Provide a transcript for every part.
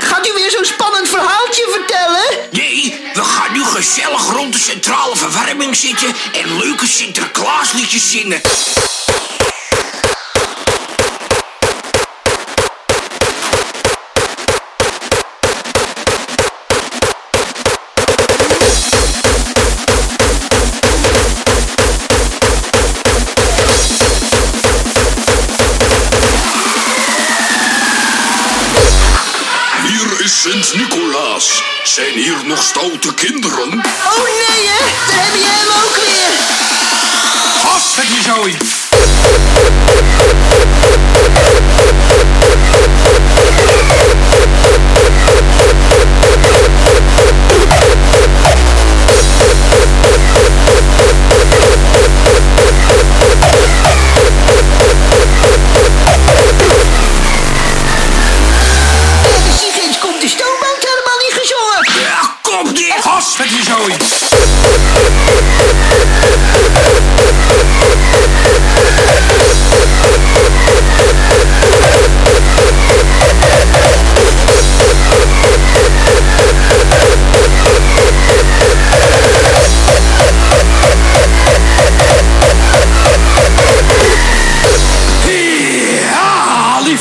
Gaat u weer zo'n spannend verhaaltje vertellen? Nee, we gaan nu gezellig rond de centrale verwarming zitten en leuke Sinterklaasliedjes zingen. Is Sint-Nicolaas. Zijn hier nog stoute kinderen? Oh nee hè, daar heb je hem ook weer. Vast met je zooi.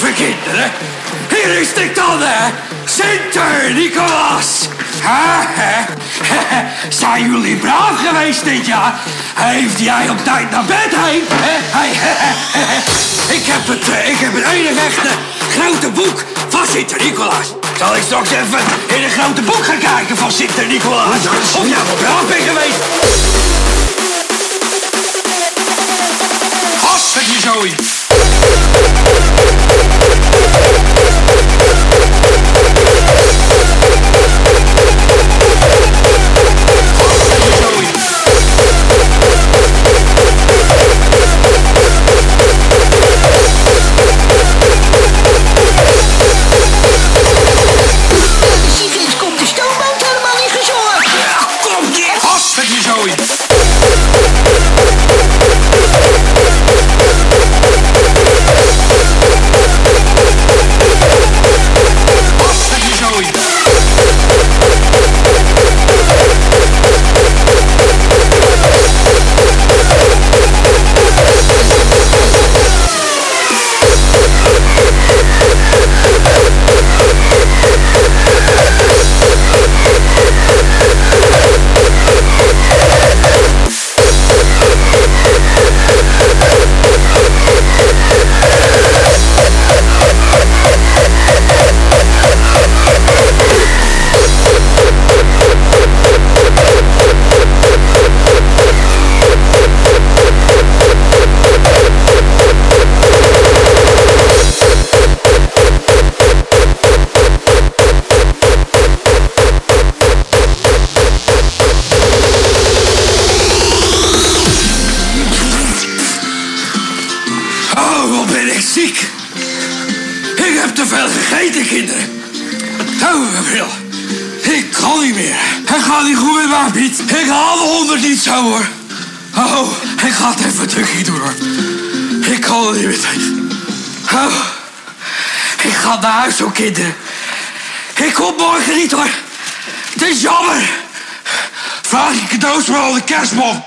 Lieve kinderen. Hier is de dan, hè. Sinter-Nicolaas. Hè. Zijn jullie braaf geweest dit jaar? Heeft jij op tijd naar bed heen? Ik heb het, eh, ik heb het enige echte grote boek van Sinter-Nicolaas. Zal ik straks even in een grote boek gaan kijken van Sinter-Nicolaas? Of jij wel Wat ben ik ziek. Ik heb te veel gegeten, kinderen. Oh, Gabriel. Ik kan niet meer. Het gaat niet goed met mij, Piet. Ik haal de honderd niet zo, hoor. Oh, ik ga het even drukje doen, hoor. Ik kan het niet meer tegen. Oh, ik ga naar huis, hoor, kinderen. Ik kom morgen niet, hoor. Het is jammer. Vraag je cadeaus maar de kerstman.